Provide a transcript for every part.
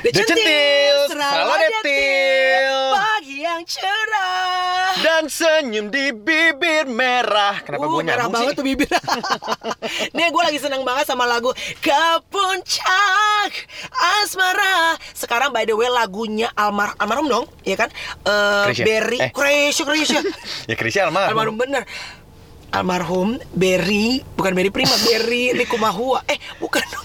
The Centil, selalu detil. Pagi yang cerah. Dan senyum di bibir merah. Kenapa Uh, gue merah nyambung banget sih? tuh bibir. Nih gue lagi seneng banget sama lagu Ke Puncak Asmara. Sekarang by the way lagunya almar almarhum dong, ya kan? Eh Krisya. Berry, Eh. Krisya, Krisya. ya Krisya almarhum. almarhum bener. Almarhum Berry, bukan Berry Prima, Berry Likumahua. Eh, bukan dong.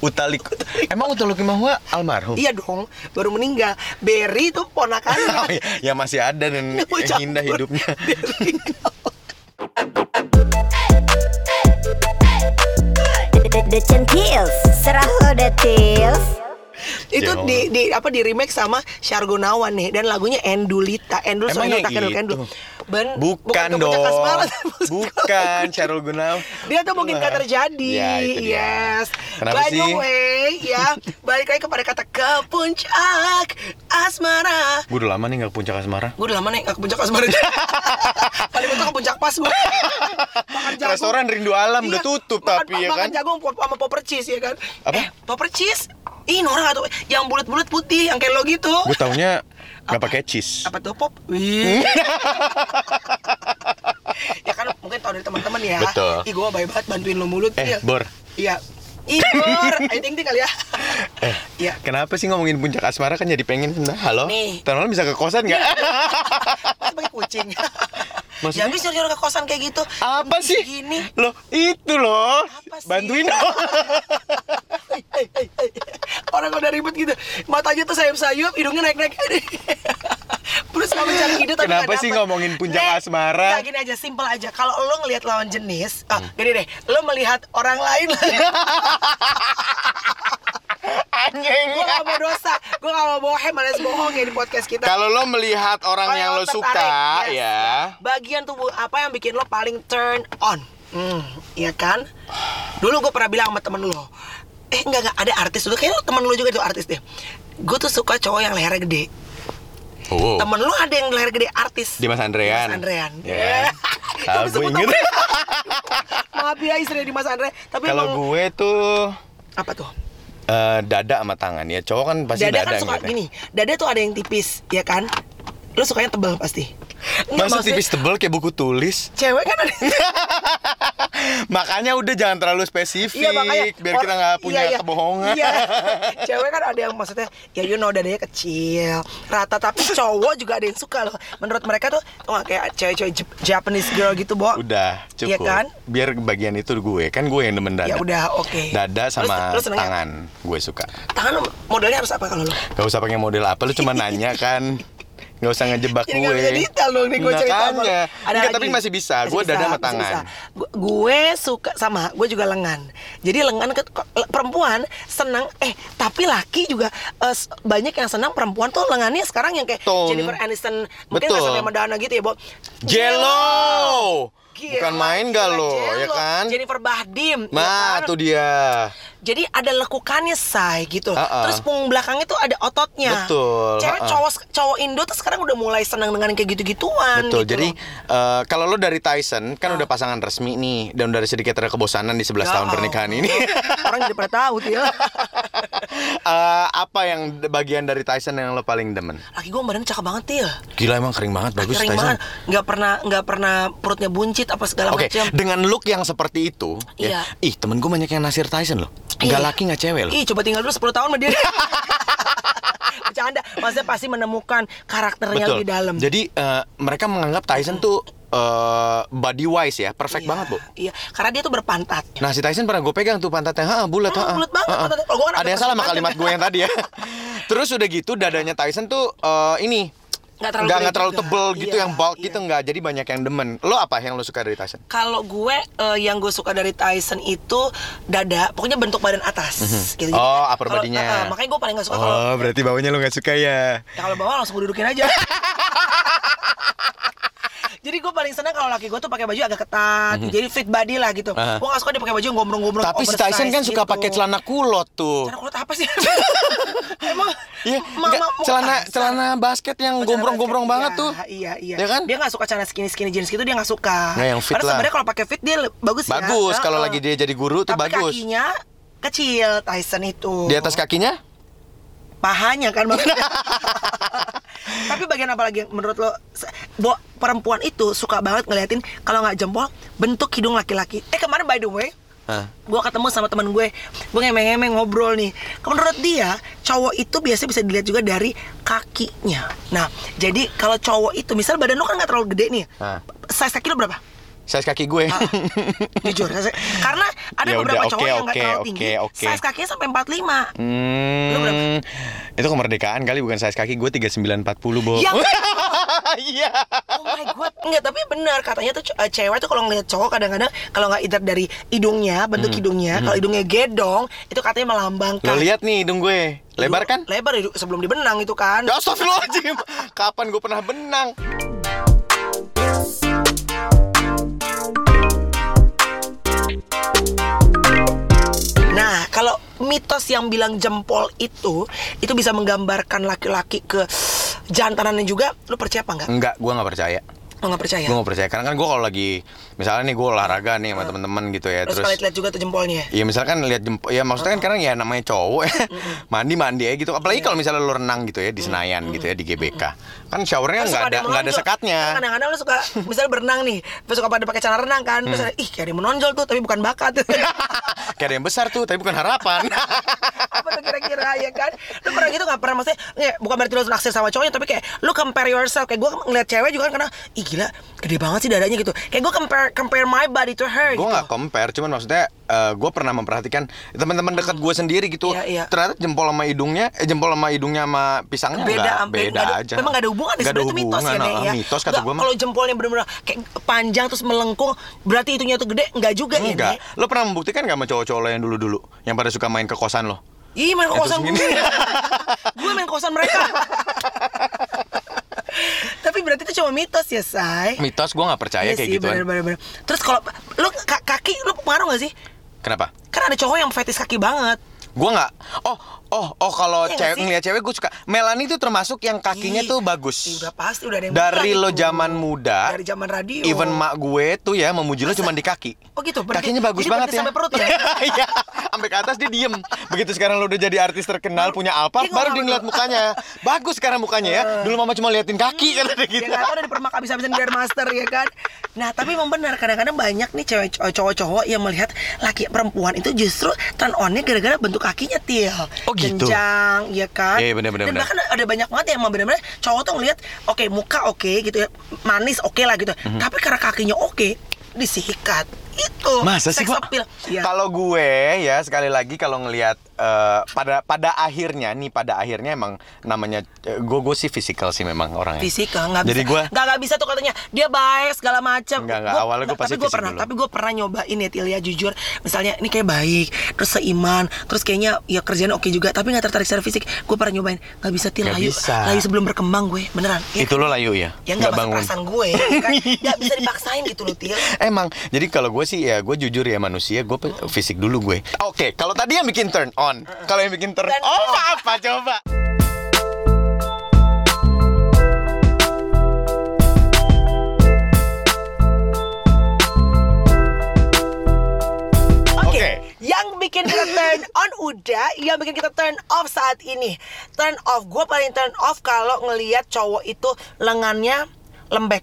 Utalik. Emang Utalik Mahua almarhum? Iya dong, baru meninggal. Berry itu ponakannya. Oh, iya. ya masih ada dan campur. indah hidupnya. Berry. The, the serah lo Detils. Itu Jangan. di, di apa di remake sama Syar Gunawan nih dan lagunya Endulita Endul Emang Endul tak Endul itu? Endul Ben- Bukan ke dong. Asmara. Bukan Syarul Gunawan. dia tuh mungkin gak terjadi Ya, yes Kenapa by the way ya balik lagi kepada kata ke puncak asmara Gue udah lama nih gak ke puncak asmara. gue udah lama nih gak ke puncak asmara paling mentok ke puncak pas gue makan jagung Restoran Rindu Alam udah Iya, tutup makan- tapi ya makan kan. jagung pop- sama popper cheese ya kan Apa? eh popper cheese Ih, Nora gak tuh yang bulat-bulat putih yang kayak lo gitu. Gue taunya gak Apa? pakai cheese. Apa tuh pop? Wih. ya kan mungkin tau dari teman-teman ya. Betul. Ih, gue baik banget bantuin lo mulut. Eh, Iya. Bor. Iya. Ih, Bor. Ayo ting kali ya. Eh, Iya. kenapa sih ngomongin puncak asmara kan jadi pengen nah, halo? Nih. Tahun lalu bisa ke kosan nggak? Mas pakai kucing. Maksudnya? Jangan bisa nyuruh ke kosan kayak gitu. Apa sih? Gini. Loh, itu loh. Apa sih? Bantuin dong. Hei, hei. Orang udah ribet gitu Matanya tuh sayup-sayup Hidungnya naik-naik Terus kamu cari ide tapi Kenapa sih ngomongin puncak Nek, asmara? gini aja, simple aja Kalau lo ngelihat lawan jenis ah, Hmm. Gini deh Lo melihat orang lain Anjing. Gue gak mau dosa Gue gak mau bohong Malas bohong ya di podcast kita Kalau lo melihat orang Kalau yang lo tertarik, suka, yes. ya. Bagian tubuh apa yang bikin lo paling turn on Hmm, iya kan? Dulu gue pernah bilang sama temen lo Eh enggak, enggak, ada artis Kayaknya lo temen lo juga itu artis deh Gue tuh suka cowok yang lehernya gede Oh. Temen lu ada yang leher gede artis Dimas Andrean. Dimas Andrean Ya. Tapi Tahu gue inget. Maaf ya istri Dimas Andrean Tapi Kalau emang gue tuh Apa tuh? eh, dada sama tangan ya. Cowok kan pasti Dada dada, kan suka gitu. gini Dada tuh ada yang tipis Ya kan? Lu sukanya tebal pasti Enggak, Masa maksudnya tipis tebel kayak buku tulis? Cewek kan ada Makanya udah jangan terlalu spesifik Iya makanya biar kita nggak punya iya, iya. kebohongan. Iya. Cewek kan ada yang maksudnya ya you know dadanya kecil, rata tapi cowok juga ada yang suka loh. Menurut mereka tuh oh, kayak cewek-cewek Jap- Japanese girl gitu, Bo. Udah cukup. Iya kan? Biar bagian itu gue kan gue yang demen dada. Ya udah, oke. Dada Terus- sama terus senengnya? tangan gue suka. Tangan modelnya harus apa kalau lo? Gak usah pakai model apa, lu cuma nanya kan. Gak usah ngejebak Ya, gue. nggak bisa detail dong nih gue cerita apa. Makanya. Ada Nggak, lagi. tapi masih bisa. Gue dada sama tangan. bisa. Gu- Gue suka sama, gue juga lengan. Jadi lengan ke, perempuan senang eh tapi laki juga s- banyak yang senang perempuan tuh lengannya sekarang yang kayak Betul. Jennifer Aniston mungkin Betul. nggak sampai Madonna gitu ya, Bo. Jello. Gila, Bukan main gak lo, ya kan? Jennifer Bahdim. ya Nah, kan? tuh dia. Jadi ada lekukannya say gitu. Uh-uh. Terus punggung belakangnya tuh ada ototnya. Betul, Cewek uh-uh. cowok cowok Indo tuh sekarang udah mulai senang dengan kayak gitu-gituan. Betul. gitu Jadi loh. eh, kalau lo dari Tyson kan udah pasangan resmi nih dan ada sedikit ada kebosanan di 11 Ya tahun pernikahan ini. Orang jadi pada tahu tuh ya. Eh, apa yang bagian dari Tyson yang lo paling demen? Laki gue badan cakep banget Til Gila emang kering banget, bagus Kering Tyson. banget Nggak pernah nggak pernah perutnya buncit apa segala Oke, macam dengan look yang seperti itu, Iya. ya, ih temen gue banyak yang nasir Tyson loh. Nggak Iya. laki nggak cewek loh. Ih coba tinggal dulu 10 tahun sama dia Bercanda. Maksudnya pasti menemukan karakternya lebih dalam. Jadi eh, mereka menganggap Tyson tuh eh, body wise ya, perfect Iya, banget bu. Iya. Karena dia tuh berpantat. Nah si Tyson pernah gue pegang tuh pantatnya, ha bulat, Hmm, ha, bulat banget ha, ha. Ada yang salah sama kalimat gue yang tadi ya. Terus udah gitu dadanya Tyson tuh eh, ini Nggak terlalu nggak nggak terlalu juga. tebel gitu Iya, yang bulk iya. gitu nggak. Jadi banyak yang demen. Lo apa yang lo suka dari Tyson? Kalau gue eh, yang gue suka dari Tyson itu dada, pokoknya bentuk badan atas. gitu. Jadi, Oh, upper kalau- body-nya. eh, eh, makanya gue paling gak suka kalau Oh berarti baunya lo nggak suka ya? ya kalau bawah langsung gue dudukin aja. Jadi gue paling seneng kalau laki gue tuh pakai baju agak ketat, jadi fit body lah gitu. Ah. Gue gak suka dia pakai baju yang gombrong-gombrong. Tapi si Tyson kan suka gitu. pakai celana kulot tuh. Celana kulit apa sih? Emang Iya, mama mau celana kasar. celana basket yang gombrong-gombrong banget Iya, tuh. Iya, iya. Ya kan? Dia gak suka celana skinny skinny jeans gitu dia gak suka. Nah, yang fit Padahal lah. sebenarnya kalau pakai fit dia le- bagus, ya. Bagus, kalau lagi dia jadi guru tuh Tapi bagus. kakinya kecil Tyson itu. Di atas kakinya? pahanya kan maksudnya. Tapi bagian apa lagi yang menurut lo bo, perempuan itu suka banget ngeliatin kalau nggak jempol bentuk hidung laki-laki. Eh kemarin by the way, Hah? gue ketemu sama temen gue, gue ngemeng-ngemeng ngobrol nih. Menurut dia, cowok itu biasanya bisa dilihat juga dari kakinya. Nah, jadi kalau cowok itu, misal badan lo kan nggak terlalu gede ih Hah. size kaki lo berapa? Size kaki gue. Ah, jujur, karena ada Ya beberapa udah, cowok oke, yang nggak terlalu oke, tinggi, oke. size kakinya sampai 45 Lu berapa? Hmm, itu kemerdekaan kali bukan size kaki gue 3940 Bo. Yang- Iya. Oh my god, enggak tapi benar katanya tuh eh, cewek tuh kalau ngeliat cowok kadang-kadang kalau nggak either dari hidungnya, bentuk hidungnya, kalau hidungnya gedong itu katanya melambangkan. Hmm. Lo lihat nih hidung gue. Lebar kan? Lebar hidung- sebelum dibenang itu kan. Ya astagfirullahaladzim Kapan gue pernah benang? Mitos yang bilang jempol itu itu bisa menggambarkan laki-laki ke jantanannya juga, lu percaya apa enggak? Enggak, gue nggak percaya Lo nggak percaya? Gue nggak percaya. Karena kan gue kalau lagi Misalnya nih gue olahraga nih sama temen-temen gitu ya Terus, Terus kalau lihat juga tuh jempolnya. Iya misalkan lihat jempol ya maksudnya kan karena ya namanya cowok ya mandi mandi ya gitu. Apalagi Iya. kalau misalnya lu renang gitu ya di Senayan gitu ya di GBK kan showernya nggak suka ada nggak ada sekatnya. Kan Kadang-kadang lu suka misalnya berenang nih, terus suka pada pakai celana renang kan, terus Hmm. ada, ih kayak ada yang menonjol tuh tapi bukan bakat. kayak ada yang besar tuh tapi bukan harapan. Apa tuh kira-kira ya kan? Lu pernah gitu gak pernah maksudnya bukan berarti lu naksir sama cowoknya tapi kayak lu compare yourself. Kayak gue ngeliat cewek juga kan karena ih gila gede banget sih dadanya gitu. Kayak gue compare compare my body to her gue gitu. nggak compare cuman maksudnya gue pernah memperhatikan teman-teman dekat gue sendiri gitu. Iya, iya. ternyata jempol sama hidungnya eh jempol sama hidungnya sama pisangnya beda sampai beda ada- aja. memang gak ada hubungan Nggak ada sebenarnya itu mitos hubungan, ya Nek, ah, ya. mitos kata gue mah. kalau jempolnya bener-bener kayak panjang terus melengkung berarti itunya tuh gede? Nggak juga ya enggak Nek? lo pernah membuktikan gak sama cowok-cowok lo yang dulu-dulu? Yang pada suka main ke kosan lo? Ih main ke kosan gue. Gue main ke kosan mereka berarti itu cuma mitos ya say mitos gue nggak percaya Iya kayak sih, gituan bener, bener, bener. Terus kalau lu ka- kaki lu pengaruh gak sih? kenapa Kan ada cowok yang fetis kaki banget. Gue nggak. Oh, oh, oh kalau Iya nggak cewek ngeliat cewek gue suka. Melani tuh termasuk yang kakinya Ih, tuh bagus. udah pasti udah ada yang Dari lo itu. zaman muda. Dari zaman radio. Even mak gue tuh ya memuji lo cuma di kaki. Oh gitu, berarti- Kakinya bagus jadi banget ya. sampai perut ya? Sampai ke atas dia diem. Begitu sekarang lo udah jadi artis terkenal punya apa, baru dia ngeliat mukanya. Bagus sekarang mukanya ya. Dulu mama cuma liatin kaki kan ada Ya gitu. nggak tahu dari permak habis-habisan biar master ya kan. Nah tapi emang benar kadang-kadang banyak nih cewek cowok-cowok yang melihat laki perempuan itu justru turn onnya gara-gara bentuk kakinya til. Oh, gitu? Jenjang, ya kan. Iya, benar, benar, Dan bahkan ada banyak banget yang emang benar-benar cowok tuh ngelihat oke muka oke gitu ya manis oke lah gitu. Mhm. Tapi karena kakinya oke disikat itu. Masa sih. Iya. Kalau gue ya sekali lagi kalau ngelihat eh, pada pada akhirnya nih pada akhirnya emang namanya eh, gue gue sih physical sih memang orangnya. Fisikal nggak bisa. Jadi gue nggak nggak bisa tuh katanya dia baik segala macam. Nggak, nggak. Awalnya gua pasti tapi gue pernah dulu. tapi gue pernah nyobain ya Til ya jujur. Misalnya ini kayak baik, terus seiman, terus kayaknya ya kerjaan oke juga, tapi nggak tertarik secara fisik. Gue pernah nyobain nggak bisa Til Nggak layu, bisa. layu sebelum berkembang gue beneran. Ya, itu lo layu ya? ya nggak bangun. perasaan gue, kan? nggak bisa dipaksain gitu loh Til. Emang, jadi kalau gue sih ya gue jujur ya manusia, gue fisik dulu gue. Oke, kalau tadi yang bikin turn on, kalau yang bikin turn off off. apa coba? Yang bikin kita turn on udah, yang bikin kita turn off saat ini. Turn off, gue paling turn off kalau ngelihat cowok itu lengannya lembek.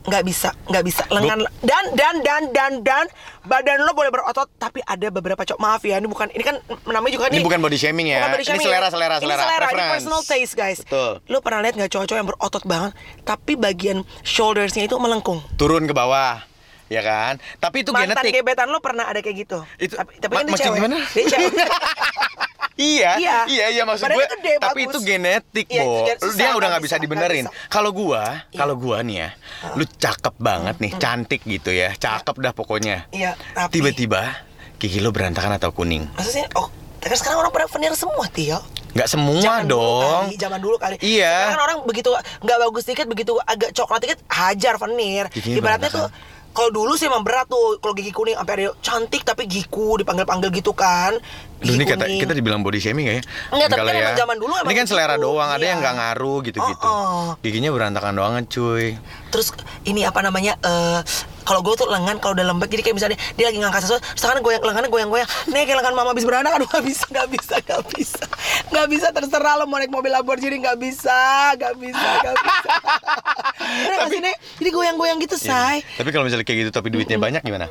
Nggak bisa, nggak bisa lengan dan dan dan dan dan badan lo boleh berotot tapi ada beberapa cowok maaf ya ini bukan ini kan namanya juga Ini nih bukan body shaming ya. bukan body Ini shaming selera, ya. selera, ini selera, selera ini personal taste guys Betul. lo pernah lihat nggak cowok-cowok yang berotot banget tapi bagian shouldersnya itu melengkung Turun ke bawah, ya kan? Tapi itu mantan genetik. gebetan lo pernah ada kayak gitu Itu tapi, tapi kan dia cewek gimana? dia cewek Iya, Iya. iya, iya, maksud gue. Gede, tapi bagus. itu genetik, Iya, Bo. itu susah, Dia udah nggak bisa bisa, dibenerin. Kalau gua, Iya. kalau gua nih ya, lu cakep banget nih, cantik gitu ya, cakep dah pokoknya. Iya, tapi- Tiba-tiba gigi lo berantakan atau kuning. maksudnya oh tapi sekarang orang pada veneer semua Tio Nggak semua Zaman dulu dong. kali, zaman dulu kali. Iya. Sekarang kan orang begitu nggak bagus dikit, begitu agak coklat dikit, hajar veneer. Ibaratnya tuh. Kalau dulu sih emang berat tuh kalau gigi kuning sampai ada cantik tapi giku dipanggil-panggil gitu kan. Duh, Gigi ini kata, kita dibilang body shaming gak ya? Enggak, tapi kan emang zaman dulu emang Ini kan selera begitu. doang, ada Iya. yang nggak ngaruh gitu-gitu. Oh, oh. Giginya berantakan doang cuy. Terus ini apa namanya? eh kalau gue tuh lengan kalau udah lembek jadi kayak misalnya dia lagi ngangkat sesuatu terus tangannya goyang lengannya goyang-goyang nih kayak lengan mama habis beranak aduh nggak bisa nggak bisa nggak bisa nggak bisa terserah lo mau naik mobil Lamborghini nggak bisa nggak bisa nggak bisa sih, Nek? jadi goyang-goyang gitu say Tapi kalau misalnya kayak gitu tapi duitnya banyak gimana?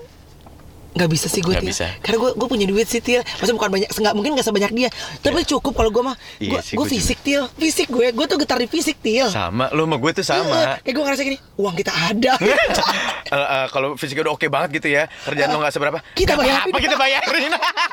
nggak bisa sih gue Til. bisa. karena gue gue punya duit sih til maksudnya bukan banyak nggak mungkin nggak sebanyak dia tapi cukup kalau gue mah Iya gue sih, gue fisik til fisik gue gue tuh getar di fisik til Sama, lu sama gue tuh Iya, sama. kayak gue ngerasa gini uang kita ada Eh, eh, kalau fisiknya udah oke banget gitu ya, kerjaan lo nggak seberapa. Kita. Apa kita bayarin?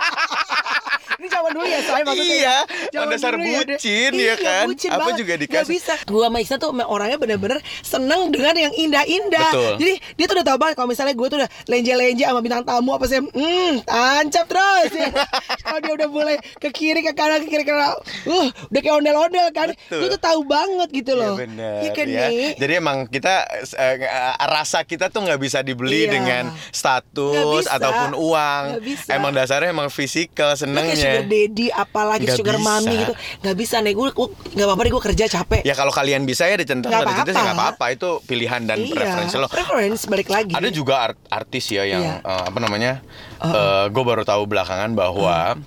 Ini zaman dulu ya saya maksudnya Iya, Zaman dasar ya, bucin, iya, ya kan? bucin Apa banget. juga dikasih. bisa Gua sama Iksan tuh orangnya bener-bener Seneng dengan yang indah-indah Betul. Jadi dia tuh udah tau banget Kalau misalnya gue tuh udah lenje-lenje sama bintang tamu Apa sih Hmm tancap terus ya. Kalau dia udah mulai ke kiri ke kanan ke kiri ke kanan Uh udah kayak ondel-ondel kan Betul. Tuh tahu banget gitu Iya loh benar Iya kan ya. nih Jadi emang kita eh, rasa kita tuh nggak bisa dibeli Iya. dengan status ataupun uang. Emang dasarnya emang fisikal senengnya. Daddy apalagi Nggak sugar bisa. mommy gitu Gak bisa nih gue, gue gak apa-apa deh gue kerja capek Ya kalau kalian bisa ya dicentang Nggak situ sih nggak apa-apa. apa-apa itu pilihan dan Iya, preferensi lo. Preference balik lagi Ada juga art- artis ya yang Iya. eh, apa namanya? gue baru tahu belakangan bahwa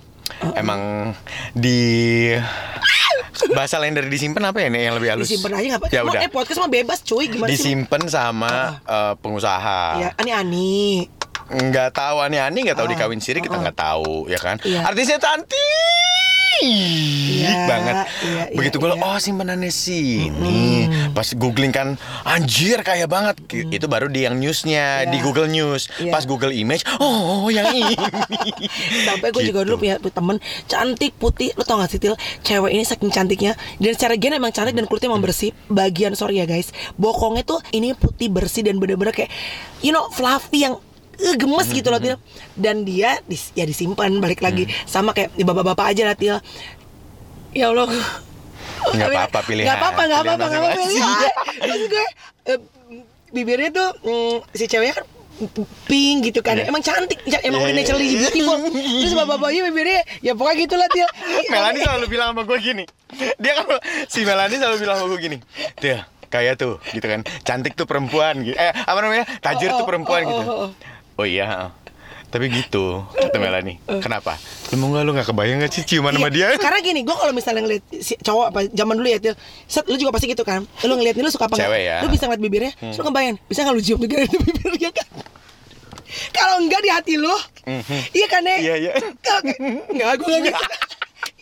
emang di bahasa lain dari disimpan apa ya nih yang lebih halus? Disimpan aja gak apa Ya udah. Eh podcast mah bebas cuy Gimana sih Disimpan sama eh, pengusaha. Ya, ani-ani. Nggak tahu aneh-aneh nggak tahu Ah, dikawin siri kita ah. nggak tahu ya kan Iya. artisnya cantik banget iya, iya, begitu gue iya. oh simpenannya sini pas googling kan anjir kaya banget Ki- itu baru di yang newsnya Iya. di Google News Iya. pas Google Image oh yang ini Sampai gue juga Gitu. dulu punya temen cantik putih, lo tau gak sih Til? Cewek ini saking cantiknya dan secara gen emang cantik dan kulitnya emang bersih. Bagian sorry ya guys, bokongnya tuh ini putih bersih dan bener-bener kayak you know fluffy yang eh, gemes gitu loh Til. Dan dia dis- ya disimpan balik lagi Mm. sama kayak di bapak-bapak aja lah Til. Ya Allah. Nggak apa-apa, pilihan. Nggak apa-apa, nggak apa-apa, nggak apa-apa. masing-masing. Iya. Terus gue eh, bibirnya tuh mm, si ceweknya kan pink gitu kan Iya. emang cantik emang Iya, udah iya, naturally iya. beautiful terus bapak-bapaknya bibirnya ya pokoknya gitulah dia Melani selalu bilang sama gue gini dia kalau si Melani selalu bilang sama gue gini dia kayak tuh gitu kan cantik tuh perempuan gitu eh apa namanya tajir Oh, tuh oh, perempuan oh, gitu oh, oh. Oh iya tapi gitu kata Melani kenapa lu mau nggak lu nggak kebayang nggak sih ciuman sama dia Iya, Karena gini, gue kalau misalnya ngeliat si cowok apa zaman dulu ya, Til, set, lu juga pasti gitu kan. Lu ngeliat ini lu suka apa? Cewek ya. Lu bisa ngeliat bibirnya, terus lu kebayang, bisa nggak lu cium juga itu bibirnya kan? Kalau enggak di hati lu, iya kan Nek? Iya, iya. Enggak, gue enggak.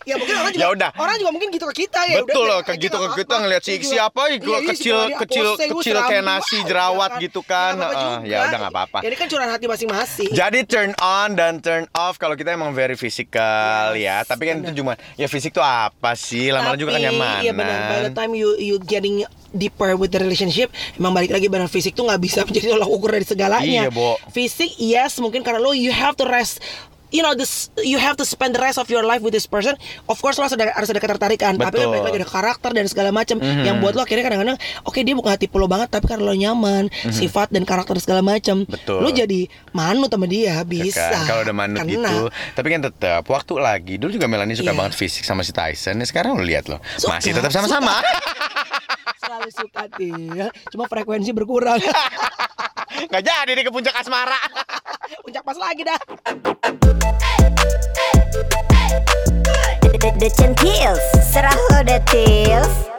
Ya mungkin orang juga, Ya udah. orang juga mungkin gitu ke kita ya. Betul loh, kayak gitu nggak ke apa-apa. kita ngeliat si Iya, siapa iya, gua iya, kecil si kecil kecil kayak nasi wow, jerawat ya gitu kan. Nggak apa-apa Heeh, juga. ya udah nggak apa-apa. Ini kan curahan hati masing-masing. Jadi turn on dan turn off kalau kita emang very physical ya. Tapi kan itu cuma ya fisik tuh apa sih? Lama-lama juga kan Tapi, nyaman. Iya benar. By the time you you getting deeper with the relationship, emang balik lagi benar fisik tuh nggak bisa menjadi tolak ukur dari segalanya. Iya, Bo. Fisik yes mungkin karena lo you have to rest You know this, you have to spend the rest of your life with this person. Of course lo harus ada, harus ada ketertarikan. Tapi kan lagi ada karakter dan segala macam yang buat lo akhirnya kadang-kadang, oke dia bukan tipe lo banget, tapi karena lo nyaman, sifat dan karakter segala macam, lo jadi manut sama dia Ya bisa. kan? Kalau udah manut Kena. gitu. Tapi kan tetap waktu lagi. Dulu juga Melanie suka Iya. banget fisik sama si Tyson. Ya, sekarang lo lihat. Suka, Masih tetap sama-sama. Selalu suka dia, cuma frekuensi berkurang. Nggak jadi deh ke puncak asmara. Puncak pas lagi dah. The, the, the Serah lo the tils